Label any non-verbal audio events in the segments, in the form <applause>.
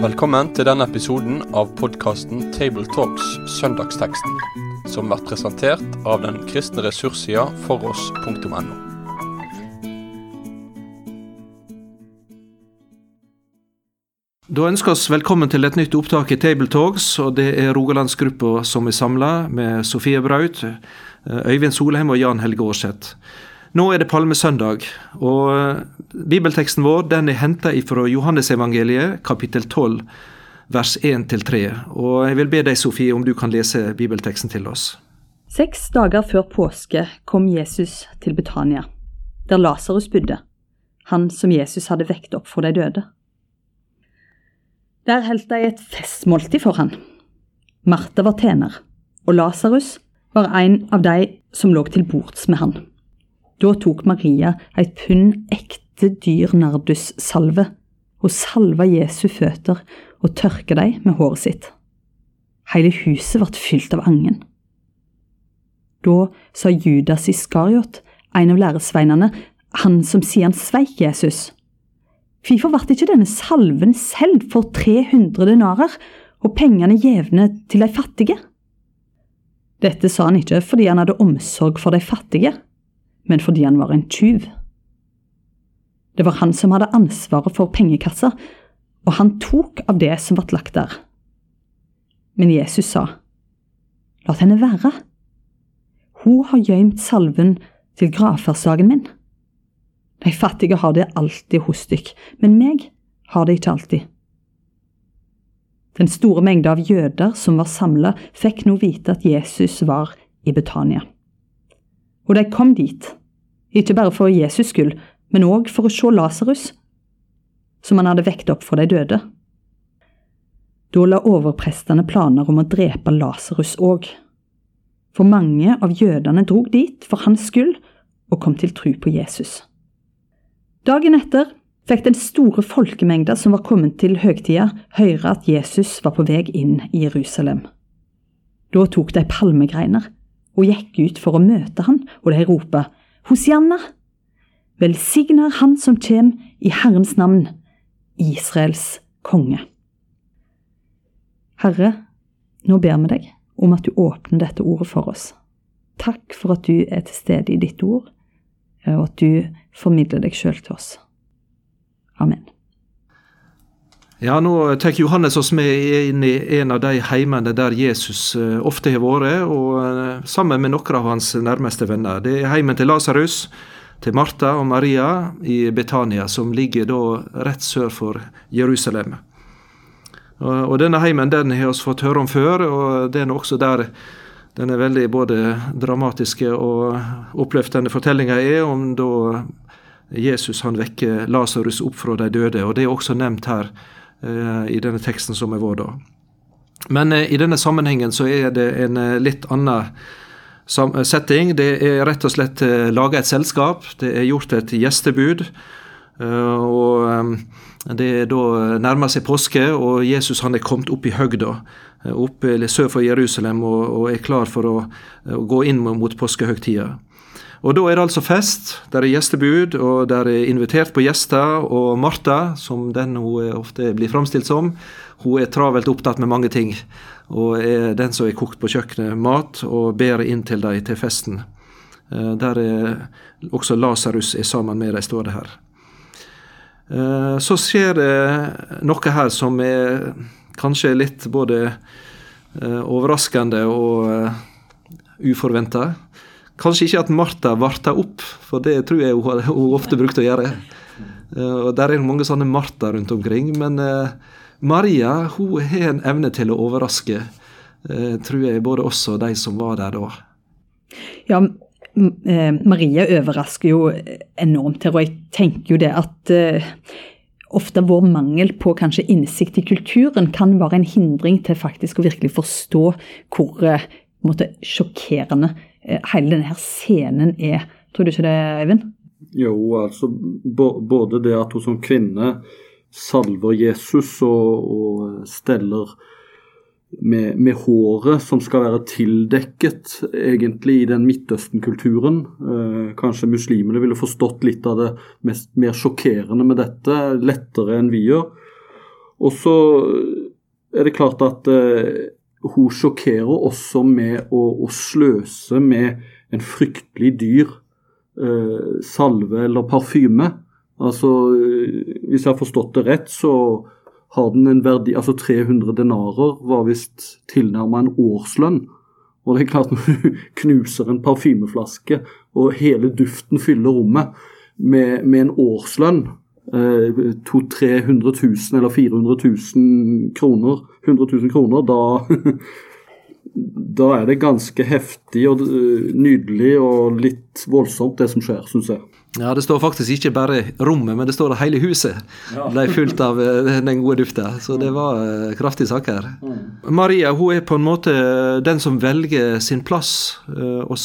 Velkommen til denne episoden av podkasten Tabletalks Søndagsteksten, som blir presentert av den kristne ressurssida foross.no. Da ønsker vi velkommen til et nytt opptak i Tabletalks, og det er Rogalandsgruppa som er samla, med Sofie Braut, Øyvind Solheim og Jan Helge Aarseth. Nå er det palmesøndag, og bibelteksten vår den er henta fra Johannesevangeliet, kapittel 12, vers 1-3. Og jeg vil be deg, Sofie, om du kan lese bibelteksten til oss. Seks dager før påske kom Jesus til Betania, der Lasarus bodde, han som Jesus hadde vekt opp for de døde. Der holdt de et festmåltid for han. Martha var tjener, og Lasarus var en av de som lå til bords med han. Da tok Maria et pund ekte dyr nardussalve og salva Jesu føtter og tørka dem med håret sitt. Hele huset ble fylt av angen. Da sa Judas Iskariot, en av læresveinene, han som sier han sveik Jesus, Hvorfor ble ikke denne salven solgt for 300 denarer og pengene gjevne til de fattige? Dette sa han ikke fordi han hadde omsorg for de fattige, men fordi han var en tyv. Det var han som hadde ansvaret for pengekassa, og han tok av det som ble lagt der. Men Jesus sa, La henne være. Hun har gjemt salven til gravferdsdagen min. De fattige har det alltid hos dykk, men meg har det ikke alltid. Den store mengda av jøder som var samla, fikk nå vite at Jesus var i Betania. Og de kom dit, ikke bare for Jesus skyld, men òg for å se Lasarus, som han hadde vekt opp for de døde. Da la overprestene planer om å drepe Lasarus òg. For mange av jødene drog dit for hans skyld og kom til tru på Jesus. Dagen etter fikk den store folkemengda som var kommet til høgtida, høre at Jesus var på vei inn i Jerusalem. Da tok de palmegreiner og gikk ut for å møte han, og de ropa, Hosianna! Velsigner Han som kjem i Herrens navn, Israels konge. Herre, nå ber vi deg om at du åpner dette ordet for oss. Takk for at du er til stede i ditt ord og at du formidler deg sjøl til oss. Amen. Ja, Nå tar Johannes oss med inn i en av de heimene der Jesus eh, ofte har vært, og eh, sammen med noen av hans nærmeste venner. Det er heimen til Lasarus, til Martha og Maria i Betania, som ligger da rett sør for Jerusalem. Og Denne heimen den har vi fått høre om før, og det er også der denne veldig både dramatiske og oppløftende fortellinga er om da Jesus han vekker Lasarus opp fra de døde. og Det er også nevnt her i denne teksten som er vår. da. Men eh, i denne sammenhengen så er det en eh, litt annen setting. Det er rett og slett eh, laga et selskap. Det er gjort et gjestebud. Eh, og eh, Det er da nærmer seg påske, og Jesus han er kommet opp i høgda. Opp sør for Jerusalem og, er klar for å gå inn mot påskehøgtida. Og Da er det altså fest, der er gjestebud, og der er invitert på gjester. Og Martha, som den hun ofte blir framstilt som, hun er travelt opptatt med mange ting. Og er den som er kokt på kjøkkenet mat og ber inn til dem til festen. Eh, der er også Lasarus er sammen med dem, står det her. Eh, så skjer det noe her som er kanskje litt både eh, overraskende og uforventa. Kanskje ikke at Martha varta opp, for det tror jeg hun, ofte brukte å gjøre. Uh, og Der er mange sånne Martha rundt omkring. Men uh, Maria hun har en evne til å overraske, uh, tror jeg, både oss og de som var der da. Ja, Maria overrasker jo enormt her, og jeg tenker jo det at ofte vår mangel på kanskje innsikt i kulturen kan være en hindring til faktisk å virkelig forstå hvor eh, måte, sjokkerende eh, hele denne her scenen er. Tror du ikke det, Eivind? Jo, altså både det at hun som kvinne salver Jesus og, og steller med, med, håret som skal være tildekket, egentlig, i den Midtøsten-kulturen. Eh, kanskje muslimene ville forstått litt av det mest, mer sjokkerende med dette, lettere enn vi gjør. Og så er det klart at eh, hun sjokkerer også med å, å, sløse med en fryktelig dyr eh, salve eller parfyme. Altså, Hvis jeg har forstått det rett, så har den en verdi Altså 300 denarer var visst tilnærma en årslønn. Og det er klart <laughs> når du knuser en parfymeflaske, og hele duften fyller rommet med, med en årslønn eh, 200 000 eller 400 000 kroner, 100 000 kroner, da <laughs> da er det ganske heftig og eh, nydelig og litt voldsomt, det som skjer, syns jeg. Ja, Det står faktisk ikke bare rommet, men det står hele huset ja. ble fylt av eh, den gode dufta. Så det var uh, kraftige saker. Mm. Maria hun er på en måte den som velger sin plass. Uh, og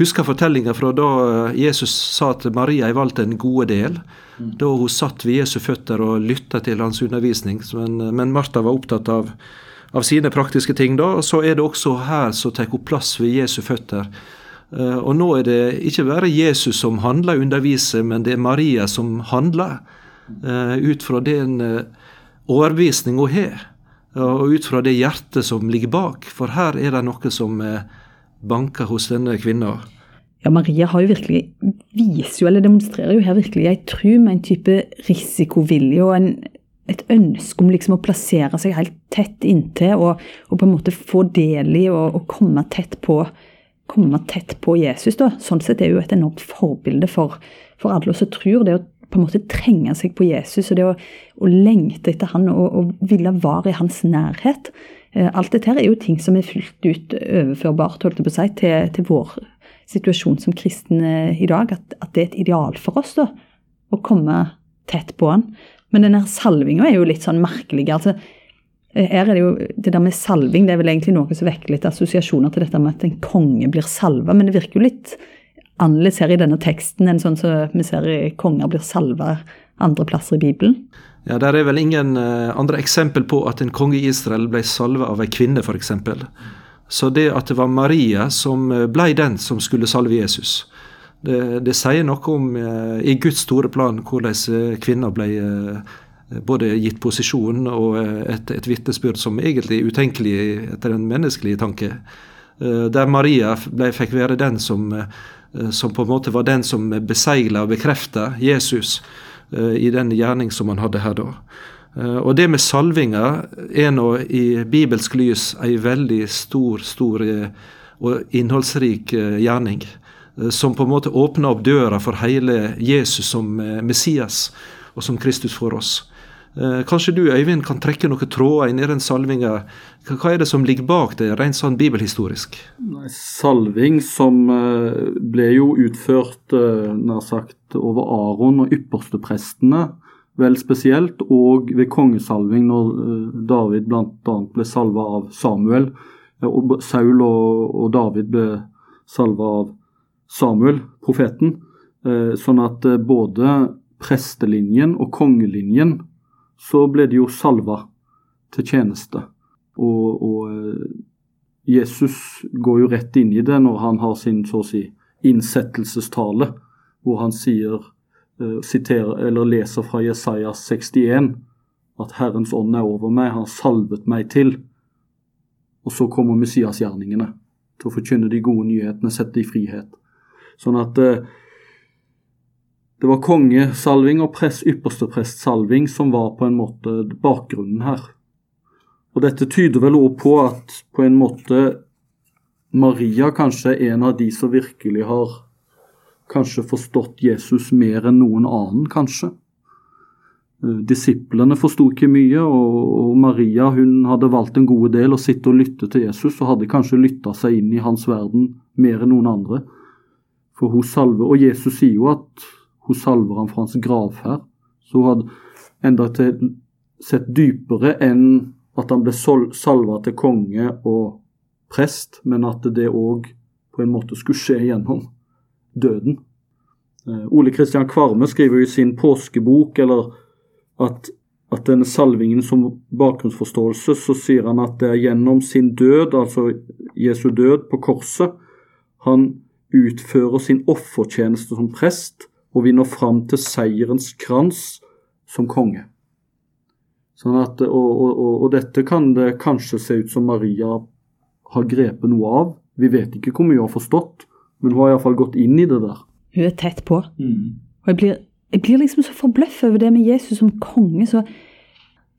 husker fortellinga fra da Jesus sa at Maria har valgt en gode del. Mm. Da hun satt ved Jesu føtter og lytta til hans undervisning. Men, men Martha var opptatt av av sine praktiske ting, da, så er det også her som tar hun plass ved Jesu føtter. Eh, og nå er det ikke bare Jesus som handler og underviser, men det er Maria som handler. Eh, ut fra den eh, overbevisning hun har, og ut fra det hjertet som ligger bak. For her er det noe som banker hos denne kvinna. Ja, Maria har jo virkelig, viser jo, eller demonstrerer jo her virkelig ei tru med en type risikovilje og en et ønske om liksom å plassere seg helt tett inntil og, og på en måte få del i og, og komme, tett på, komme, tett på, Jesus. Da. Sånn sett er jo et enormt forbilde for, for alle som tror. Det å på en måte trenge seg på Jesus og det å, å lengte etter han og, og, ville være i hans nærhet. Eh, alt dette her er jo ting som er fullt ut overførbart holdt jeg på si, til, til vår situasjon som kristne i dag. At, at, det er et ideal for oss da, å komme tett på han. Men denne salvinga er jo litt sånn merkelig. altså her er Det jo, det der med salving det er vel egentlig noe som vekker litt assosiasjoner til dette med at en konge blir salva, men det virker jo litt annerledes her i denne teksten enn sånn som vi ser i konger blir salva andre plasser i Bibelen. Ja, Der er vel ingen uh, andre eksempel på at en konge i Israel ble salva av ei kvinne, f.eks. Så det at det var Maria som eh, ble den som skulle salve Jesus, det, det sier noe om eh, i Guds store plan hvordan eh, kvinner ble eh, både gitt posisjon og et, et vitnesbyrd som egentlig er utenkelig etter den menneskelige tanke. Der Maria ble, fikk være den som, som, på en måte var den som besegla og bekrefta Jesus i den gjerning som han hadde her da. Og det med salvinga er nå i bibelsk lys ei veldig stor, stor og innholdsrik gjerning. Eh, som på en måte åpner opp døra for hele Jesus som eh, Messias og som Kristus for oss. Eh, kanskje du Øyvind, kan trekke noen tråder inn i den salvinga. Hva er det som ligger bak det, rent sånn bibelhistorisk? Nei, salving som ble jo utført nær sagt over Aron og yppersteprestene, vel spesielt, og ved kongesalving når David bl.a. ble salva av Samuel, og Saul og David ble salva av Samuel, profeten. Eh, sånn at eh, både prestelinjen og kongelinjen så ble de jo salva til tjeneste. Og, og eh, Jesus går jo rett inn i det når han har sin så å si innsettelsestale, hvor han sier, siterer, eller leser fra Jesaja 61 at Herrens ånd er over meg, han salvet meg til. Og så kommer Messias-gjerningene til å forkynne de gode nyhetene, sette i frihet. Sånn at eh, det var kongesalving og prest, yppersteprestsalving som var på en måte bakgrunnen her. Og dette tyder vel også på at på en måte Maria kanskje er en av de som virkelig har kanskje forstått Jesus mer enn noen annen, kanskje. Eh, disiplene forsto ikke mye, og, Maria hun hadde valgt en god del å sitte og lytte til Jesus, og hadde kanskje lytta seg inn i hans verden mer enn noen andre. For hun salver, Og Jesus sier jo at hun salver ham fra hans gravferd. Så hun hadde enda til sett dypere enn at han ble salva til konge og prest, men at det òg på en måte skulle skje gjennom døden. Eh, Ole Kristian Kvarme skriver i sin påskebok eller at at denne salvingen som bakgrunnsforståelse, så sier han at det er gjennom sin død, altså Jesu død på korset, han utfører sin offertjeneste som prest og vi når fram til seierens krans som konge. Sånn at, og, og, og, dette kan det kanskje se ut som Maria har grepet noe av. Vi vet ikke hvor mye hun har forstått, men hun har iallfall gått inn i det der. Hun er tett på. Mm. Og jeg blir, jeg blir, liksom så forbløffet over det med Jesus som konge. Så,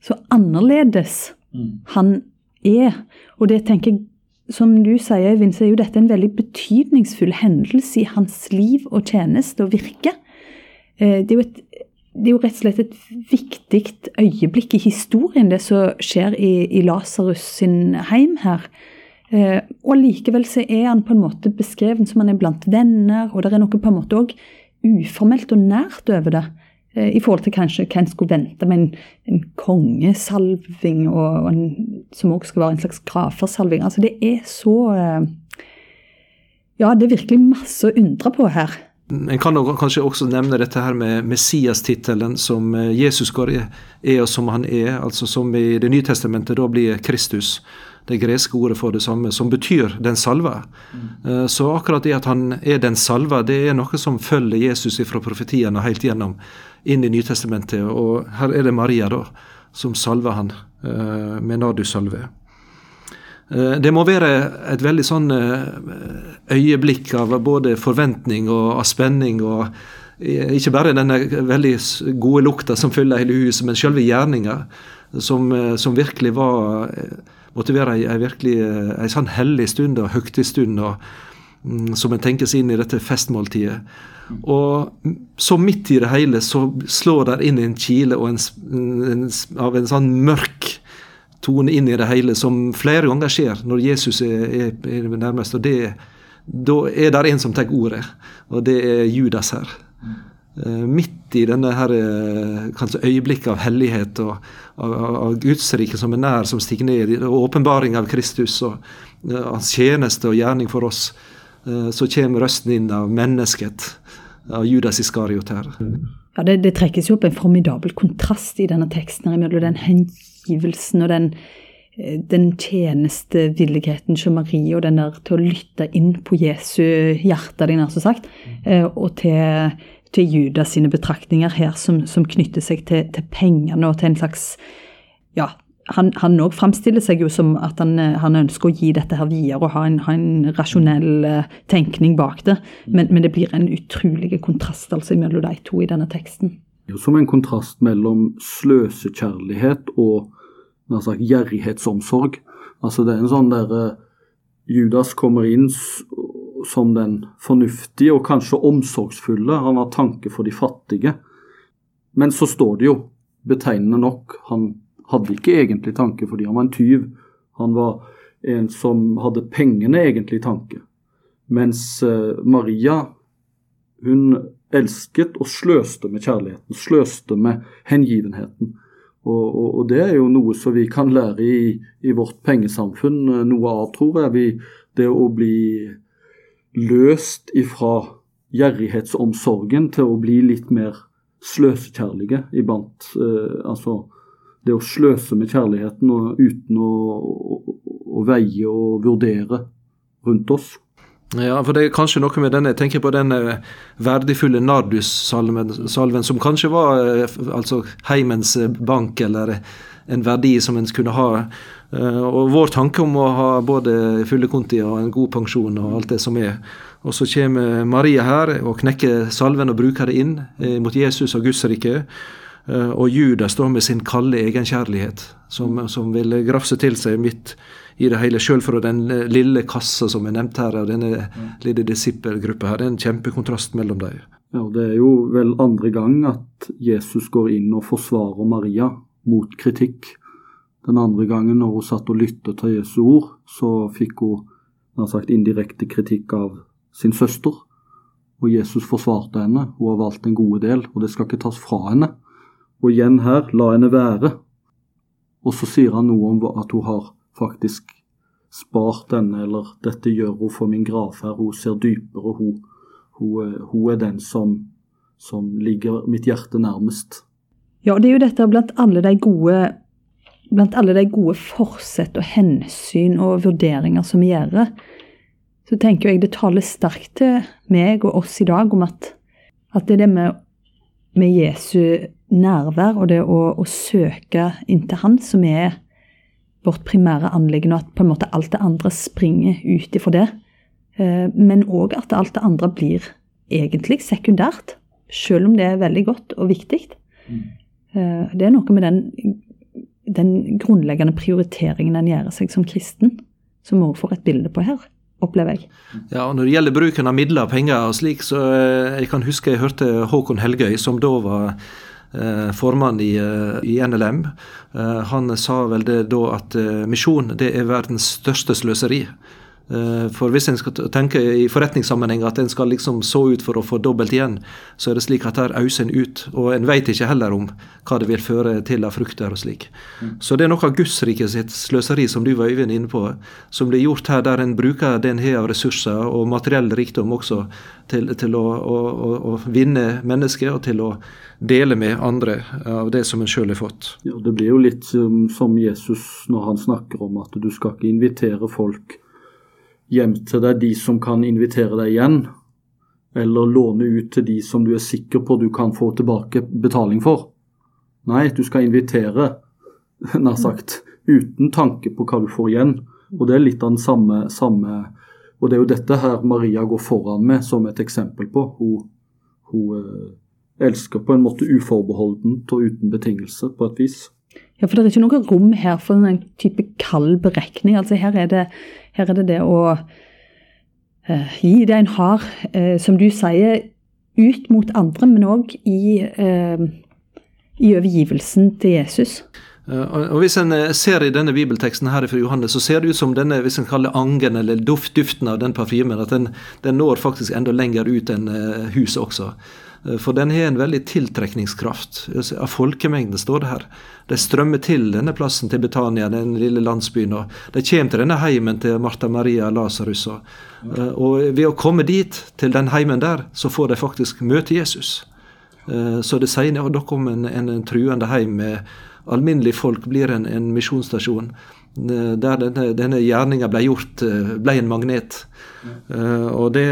så annerledes mm. han er. Og det tenker jeg, som du sier, Øyvind, så er jo dette en veldig betydningsfull hendelse i hans liv og tjeneste og virke. Eh, det er jo et det er jo rett og slett et viktig øyeblikk i historien, det som skjer i, i Lasarus sin heim her. Eh, og likevel så er han på en måte beskreven som han er blant venner, og det er noe på en måte òg uformelt og nært over det. Eh, I forhold til kanskje hva en skulle vente med en, en kongesalving, og, og en, som òg skal være en slags grafersalving. Altså det er så eh, Ja, det er virkelig masse å undre på her. En kan kanskje også nevne dette her med Messias-tittelen som eh, Jesus går er, og som han er. altså Som i Det nye testamentet da blir Kristus det greske ordet for det samme, som betyr 'den salva'. Mm. Så akkurat det at han er den salva, det er noe som følger Jesus fra profetiene helt gjennom inn i Nytestamentet. Og her er det Maria da, som salver han eh, med nardussalve. Eh, det må være et veldig sånn eh, øyeblikk av både forventning og spenning. og eh, Ikke bare denne veldig gode lukta som fyller hele huset, men selve gjerninga, som, som, virkelig var måtte være ei, ei virkelig ei sånn hellig stund og høytidsstund mm, som en tenker seg inn i dette festmåltidet. Og så midt i det hele så slår der inn en kile en, en, av en sånn mørk tone inn i det hele, som flere ganger skjer når Jesus er, er, er nærmest. og det, Da er det en som tar ordet, og det er Judas her. Uh, midt i denne her, uh, kanskje øyeblikket av hellighet og av, av Gudsriket som er nær, som stiger ned, og åpenbaring av Kristus og uh, hans tjeneste og gjerning for oss, så kommer røsten inn av mennesket, av Judas Iskariot her. Ja, det, det trekkes jo opp en formidabel kontrast i denne teksten mellom den hengivelsen og den, eh, den tjenestevilligheten som Marie og den der til å lytte inn på Jesu hjerte, nær så sagt, eh, og til, til Judas sine betraktninger her som, som knytter seg til, til, pengene og til en slags ja, han òg framstiller seg jo som at han, han, ønsker å gi dette her videre og ha en, ha en rasjonell tenkning bak det. Men, men, det blir en utrolig kontrast altså mellom de to i denne teksten som en kontrast mellom sløsekjærlighet og sagt, gjerrighetsomsorg. Altså det er en sånn der uh, Judas kommer inn som den fornuftige og kanskje omsorgsfulle. Han har tanke for de fattige. Men så står det jo betegnende nok han hadde ikke egentlig tanke fordi han var en tyv. Han var en som hadde pengene egentlig i tanke. Mens uh, Maria, hun elsket og sløste med kjærligheten, sløste med hengivenheten. Og, og, og, det er jo noe som vi kan lære i, i vårt pengesamfunn, noe av, tror jeg. Vi, det å bli løst ifra gjerrighetsomsorgen til å bli litt mer sløsekjærlige iblant. Eh, altså det å sløse med kjærligheten og, uten å, å, å veie og vurdere rundt oss. Ja, for det er kanskje noe med denne Jeg tenker på den verdifulle Nardus-salven, som kanskje var eh, altså heimens eh, bank, eller en verdi som en kunne ha. Eh, og vår tanke om å ha både fulle konti og en god pensjon og alt det som er. Og så kommer Maria her og knekker salven og bruker det inn mot Jesus og Guds rike. Og Judas står med sin kalde egenkjærlighet, som, som vil grafse til seg midt i det hele, Selv fra den eh, lille kassa som er nevnt her, og denne lille disippelgruppa her. Det er en kjempekontrast mellom dem. Ja, Det er jo vel andre gang at Jesus går inn og forsvarer Maria mot kritikk. Den andre gangen når hun satt og lyttet til Jesu ord, så fikk hun nær sagt indirekte kritikk av sin søster. Og Jesus forsvarte henne. Hun har valgt en gode del, og det skal ikke tas fra henne. Og igjen her, la henne være. Og så sier han noe om at hun har faktisk spart denne, eller dette gjør hun for min gravferd. Hun ser dypere, hun, hun, hun er den som, som ligger mitt hjerte nærmest. Ja, det er jo dette blant alle de gode blant alle de gode forsett og hensyn og vurderinger som vi gjør, så tenker jeg det taler sterkt til meg og oss i dag om at, at det er det med, med Jesu nærvær og det å, å søke inntil Han som er vårt primære anliggende, og at på en måte alt det andre springer ut ifra det. Eh, men òg at alt det andre blir egentlig sekundært, selv om det er veldig godt og viktig. Eh, Det er noe med den, den grunnleggende prioriteringen en gjør seg som kristen, som vi òg får et bilde på her, opplever jeg. Ja, og Når det gjelder bruken av midler og penger og slik, så eh, jeg kan huske jeg hørte Håkon Helgøy, som da var formann i, eh, i NLM. Eh, han sa vel det da at eh, misjon det er verdens største sløseri. Eh, For hvis en skal tenke i forretningssammenheng at en skal liksom så ut for å få dobbelt igjen, så er det slik at der auser en ut. Og en vet ikke heller om hva det vil føre til av frukter og slik. Så det er noe av Guds rike sitt sløseri, som du var Øyvind inne på, som blir gjort her, der en bruker det en har av ressurser og materiell rikdom også til, til å, å, å, å vinne mennesker og til å dele med andre av det som en sjøl har fått. Ja, det blir jo litt um, som Jesus når han snakker om at du skal ikke invitere folk hjem til deg, de som kan invitere deg igjen. Eller låne ut til de som du er sikker på du kan få tilbake betaling for. Nei, du skal invitere, nær sagt, uten tanke på hva du får igjen. Og det er litt av den samme, samme Og det er jo dette her Maria går foran med som et eksempel på. Hun, hun eh, elsker på en måte uforbeholdent og uten betingelse, på et vis. Ja, for det er ikke noe rom her for en type kald berekning. Altså her er det, her er det, det å eh, gi det en har, eh, som du sier, ut mot andre, men òg i, eh, i overgivelsen til Jesus. Eh, Og Hvis en eh, ser i denne bibelteksten her fra Johannes, så ser det ut som denne hvis en kaller angen eller duft, duften av den parfymen, at den, den når faktisk enda lenger ut enn eh, huset også. Eh, For den har en veldig tiltrekningskraft. Altså, Av folkemengden står det her. De strømmer til denne plassen til Betania, den lille landsbyen. og De kommer til denne heimen til Martha Maria Lasarus. Og, eh, og ved å komme dit, til den heimen der, så får de faktisk møte Jesus. Eh, Så det sier da kommer en, en, en truende heim med alminnelige folk, blir en, en misjonsstasjon. Der denne, denne gjerninga ble gjort, ble en magnet. Og det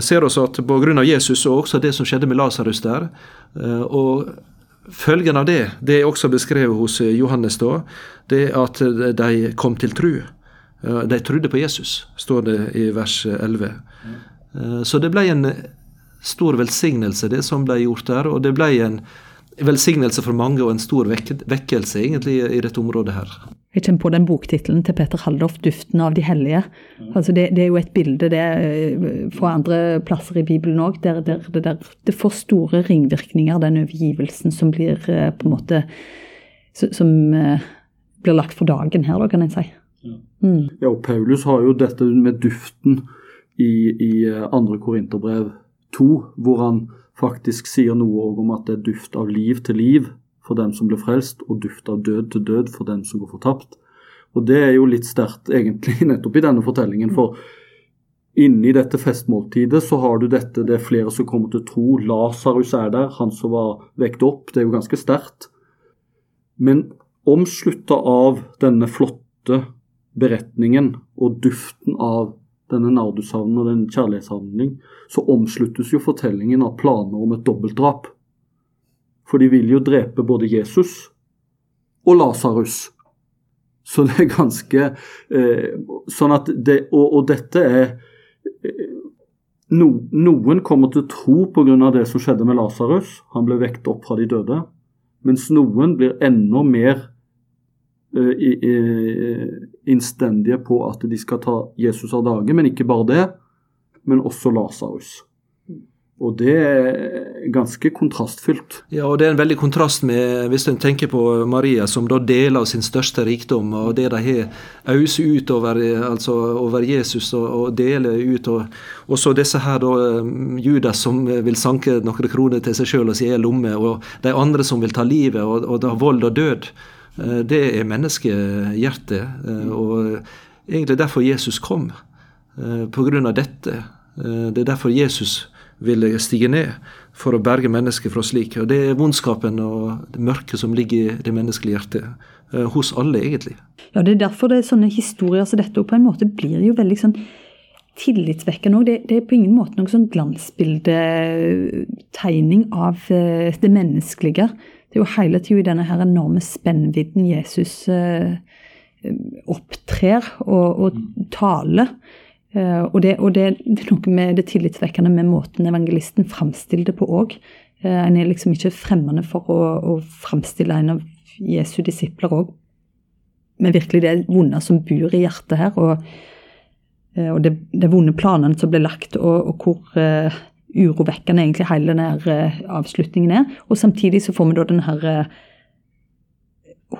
ser oss at pga. Jesus og også det som skjedde med Lasarus der, eh, og følgen av det, det er også beskrevet hos eh, Johannes da, det er at eh, de kom til tru. De trodde på Jesus, står det i vers 11. Eh, Så det ble en stor velsignelse, det som ble gjort der. Og det ble en velsignelse for mange og en stor vekkelse egentlig i dette området her. Jeg kommer på den boktittelen til Peter Haldorf, 'Duften av de hellige'. Altså det, det er jo et bilde det, eh, fra andre plasser i Bibelen òg, der, der, det der det får store ringvirkninger, den overgivelsen som blir eh, på en måte Som, som eh, blir lagt for dagen her, da, kan en si. Mm. Ja, og Paulus har jo dette med duften i, i andre Korinterbrev 2, hvor han faktisk sier noe om at det er duft av liv til liv for dem som blir frelst, og duft av død til død for dem som går fortapt. Og det er jo litt sterkt egentlig <laughs> nettopp i denne fortellingen, for inni dette festmåltidet så har du dette, det er flere som kommer til tro. Lasarus er der, han som var vekt opp. Det er jo ganske sterkt. Men omslutta av denne flotte beretningen og duften av denne nardushavnen og den kjærlighetshandling, så omsluttes jo fortellingen av planer om et dobbeltdrap. For de vil jo drepe både Jesus og Lasarus. Så det er ganske eh, Sånn at det Og, og dette er eh, no, Noen kommer til å tro pga. det som skjedde med Lasarus. Han ble vekt opp fra de døde. Mens noen blir enda mer eh, i- innstendige på at de skal ta Jesus av dage. Men ikke bare det, men også Lasarus. Og det er ganske kontrastfylt. Ja, og Det er en veldig kontrast med hvis en tenker på Maria, som da deler sin største rikdom, og det de har øst ut over, altså over Jesus og, og deler ut. Og, så disse her da, um, Judas som vil sanke noen kroner til seg sjøl og si er lomme, og de andre som vil ta livet, og, og da vold og død. Eh, Det er menneskehjertet, eh, og egentlig derfor Jesus kom. eh, På grunn av dette. Eh, Det er derfor Jesus ville stige ned for å berge mennesket fra slik. Og Det er vondskapen og det mørket som ligger i det menneskelige hjertet. Eh, hos alle, egentlig. Ja, Det er derfor det er sånne historier som dette på en måte blir jo veldig sånn tillitsvekkende òg. Det, det, er på ingen måte noen sånn glansbildetegning av eh, det menneskelige. Det er jo hele tida i denne her enorme spennvidden Jesus eh, opptrer og, og taler. Eh, og, det, og det, er noe med det tillitsvekkende med måten evangelisten framstiller det på òg. Eh, en er liksom ikke fremmende for å, å framstille en av Jesu disipler òg med virkelig det vonde som bor i hjertet her. Og, eh, og det, det vonde planene som ble lagt, og, og hvor uh, urovekkende egentlig hele denne uh, avslutningen er. Og samtidig så får vi da denne her uh,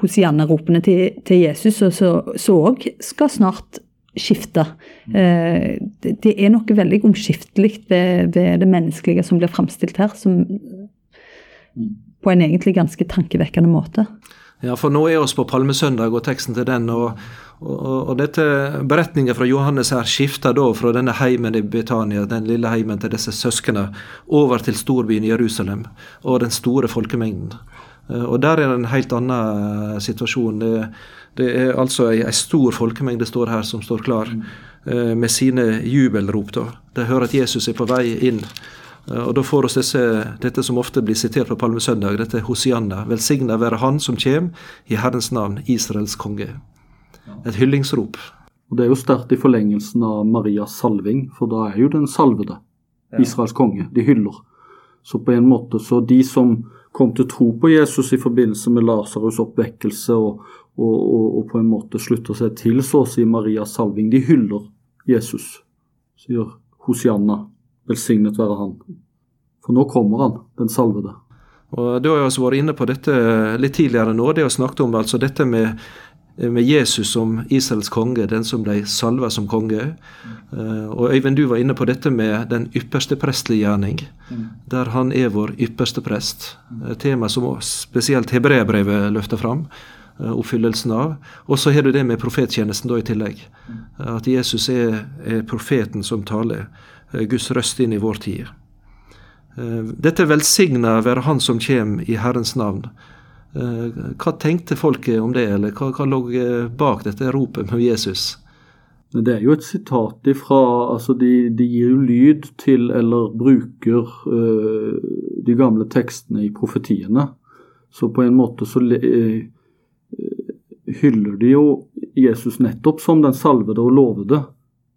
Hosianna-ropene til, til, Jesus, så òg skal snart skifte. Uh, det, er noe veldig omskiftelig ved, ved, det menneskelige som blir framstilt her, som på en egentlig ganske tankevekkende måte. Ja, for nå er oss på palmesøndag og teksten til den. og, og, og dette Beretningen fra Johannes her skifter da fra denne heimen i Betania, den lille heimen til disse søsknene, over til storbyen Jerusalem og den store folkemengden. Eh, og Der er det en helt annen eh, situasjon. Det, det er altså ei, ei, stor folkemengde står her som står klar eh, med sine jubelrop. da. De hører at Jesus er på vei inn Eh, og Da får oss disse, dette som ofte blir sitert på palmesøndag, dette Hosianna. Velsigna være Han som kjem i Herrens navn, Israels konge. Et hyllingsrop. Og Det er jo sterkt i forlengelsen av Marias salving, for da er jo den salvede Israels konge. De hyller. Så på en måte så de som kom til tro på Jesus i forbindelse med Lasarus' oppvekkelse, og, og, og, og, på en måte slutter seg til så å si Marias salving, de hyller Jesus, sier Hosianna. Velsignet være han. For nå kommer han, den salvede. Og Du har jo også vært inne på dette litt tidligere nå. Det å snakke om altså dette med, med, Jesus som Israels konge, den som ble salva som konge. Mm. Og Øyvind, du var inne på dette med den ypperste prestlige gjerning. Mm. Der han er vår ypperste prest. Et tema som spesielt hebreerbrevet løfter fram. Eh, oppfyllelsen av. Og så har du det med profettjenesten da i tillegg. At Jesus er, er profeten som taler. Eh, Guds røst inn i vår tid. Eh, dette velsigna være Han som kjem i Herrens navn. Hva tenkte folket om det, eller hva, hva lå bak dette ropet med Jesus? Det er jo et sitat ifra altså de, de gir jo lyd til, eller bruker, de gamle tekstene i profetiene. Så på en måte så hyller de jo Jesus nettopp som den salvede og lovede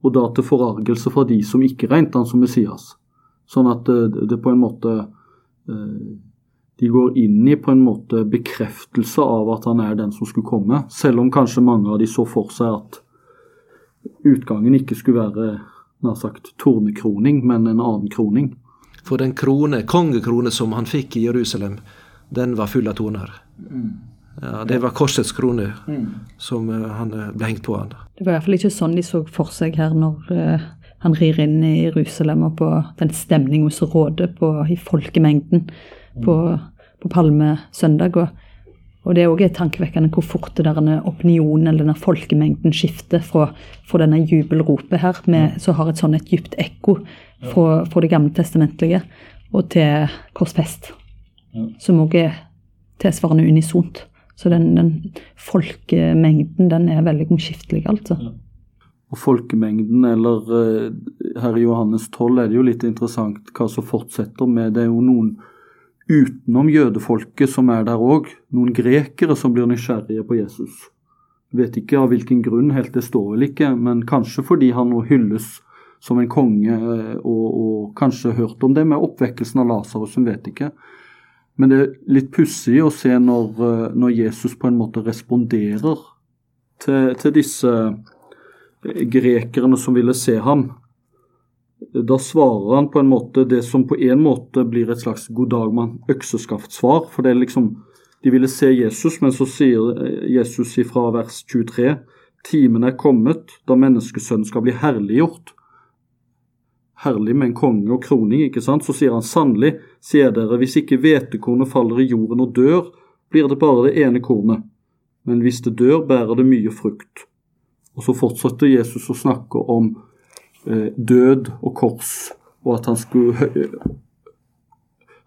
og da til forargelse fra de som ikke regnet han som Messias. Sånn at det, det på en måte eh, De går inn i på en måte bekreftelse av at han er den som skulle komme, selv om kanskje mange av de så for seg at utgangen ikke skulle være nær sagt tornekroning, men en annen kroning. For den krone, kongekrone som han fikk i Jerusalem, den var full av torner. Mm. Ja, Det var korsets krone mm. som uh, han uh, ble hengt på. han. Det var i hvert fall ikke sånn de så for seg her når uh, han rir inn i Jerusalem og på den stemninga som råder på, i folkemengden på, på palmesøndag. Og, og det er òg tankevekkende hvor fort det der opinionen eller denne folkemengden skifter fra, fra denne jubelropet her, med, mm. som har et sånn et dypt ekko fra, fra det gamle testamentlige, og til korsfest, som òg er tilsvarende unisont. Så den, den folkemengden den er veldig omskiftelig, altså. Ja. Og folkemengden, eller uh, her i Johannes 12 er det jo litt interessant hva som fortsetter med. Det er jo noen utenom jødefolket som er der òg. Noen grekere som blir nysgjerrige på Jesus. Vet ikke av hvilken grunn, helt det står vel ikke, men kanskje fordi han nå hylles som en konge, eh, og, og kanskje hørt om det med oppvekkelsen av Lasarus, hun vet ikke. Men det er litt pussig å se når, eh, når, Jesus på en måte responderer til, til, disse eh, grekerne som ville se ham. Da svarer han på en måte det som på en måte blir et slags god dag mann økseskaft-svar. For det er liksom De ville se Jesus, men så sier eh, Jesus ifra vers 23 Timen er kommet da menneskesønnen skal bli herliggjort herlig med en konge og kroning, ikke sant, så sier han sannelig, sier dere, hvis ikke hvetekornet faller i jorden og dør, blir det bare det ene kornet, men hvis det dør, bærer det mye frukt. Og så fortsetter Jesus å snakke om eh, død og kors og at han skulle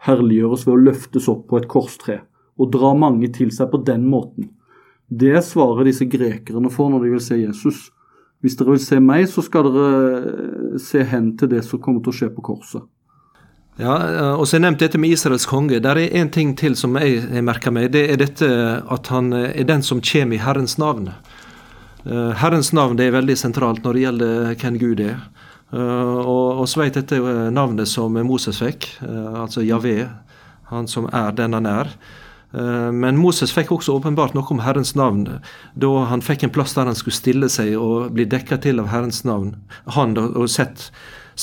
herliggjøres ved å løftes opp på et korstre og dra mange til seg på den måten. Det er svaret disse grekerne får når de vil se Jesus. Hvis dere vil se meg, så skal dere se hen til det som kommer til å skje på korset. Ja, og så er nevnt dette med Israels konge. Der er en ting til som jeg, har merker meg. Det er dette at han er den som kommer i Herrens navn. Eh, Herrens navn er veldig sentralt når det gjelder hvem Gud er. Eh, og, så vet dette navnet som Moses fikk, eh, altså Javé, han som er den han er. Men Moses fikk også åpenbart noe om Herrens navn da han fikk en plass der han skulle stille seg og bli dekka til av Herrens navn. Han og sett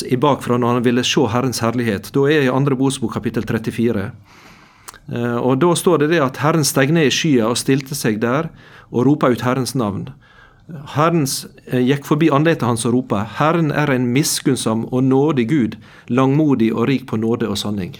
i bakfra når han ville se Herrens herlighet. Da er jeg i andre Bosbok kapittel 34. Eh, og Da står det det at Herren steg ned i skya og stilte seg der og ropa ut Herrens navn. Herren eh, gikk forbi andletet hans og ropa, Herren er en miskunnsom og nådig Gud, langmodig og rik på nåde og sanning.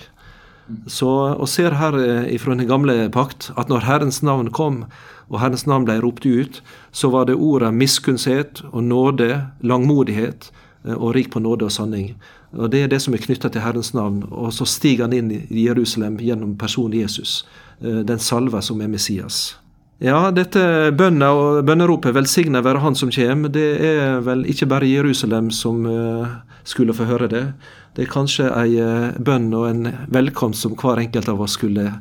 Så, og ser her ifra fra den gamle pakt at når Herrens navn kom, og Herrens navn ble ropt ut, så var det ordet miskunnshet og nåde, langmodighet, Eh, og rik på nåde og sanning. Og Det er det som er knytta til Herrens navn. Og så stiger han inn i Jerusalem gjennom personen Jesus, eh, den salva som er Messias. Ja, dette bønna og bønneropet 'velsigna være Han som kjem', det er vel ikke bare Jerusalem som eh, skulle få høre det. Det er kanskje ei bønn og en velkomst som hver enkelt av oss skulle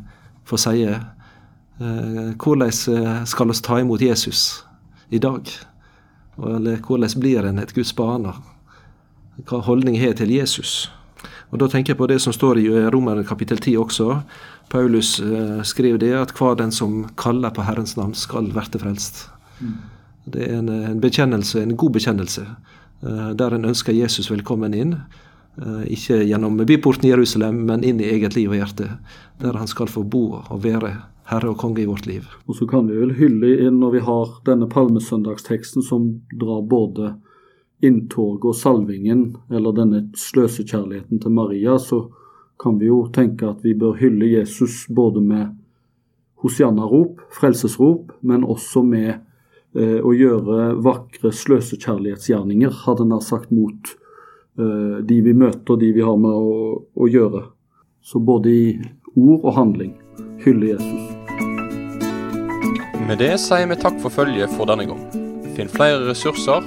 få si. Hvordan skal vi ta imot Jesus i dag? Eller hvordan blir en et Guds barn? hva holdning har til Jesus. Og Da tenker jeg på det som står i Romerne kapittel 10 også. Paulus eh, skriver det at hver den som kaller på Herrens navn, skal verte frelst. Mm. Det er en, en, bekjennelse, en god bekjennelse, eh, der en ønsker Jesus velkommen inn. Eh, ikke gjennom byporten i Jerusalem, men inn i eget liv og hjerte. Der han skal få bo og være herre og konge i vårt liv. Og så kan vi vel hylle inn når vi har denne palmesøndagsteksten som drar både inntoget og salvingen, eller denne sløsekjærligheten til Maria, så kan vi jo tenke at vi bør hylle Jesus både med hosianna-rop, frelsesrop, men også med eh, å gjøre vakre sløsekjærlighetsgjerninger, hadde nær sagt, mot eh, de vi møter, de vi har med å, å gjøre. Så både i ord og handling hylle Jesus. Med det sier vi takk for følget for denne gang. Finn flere ressurser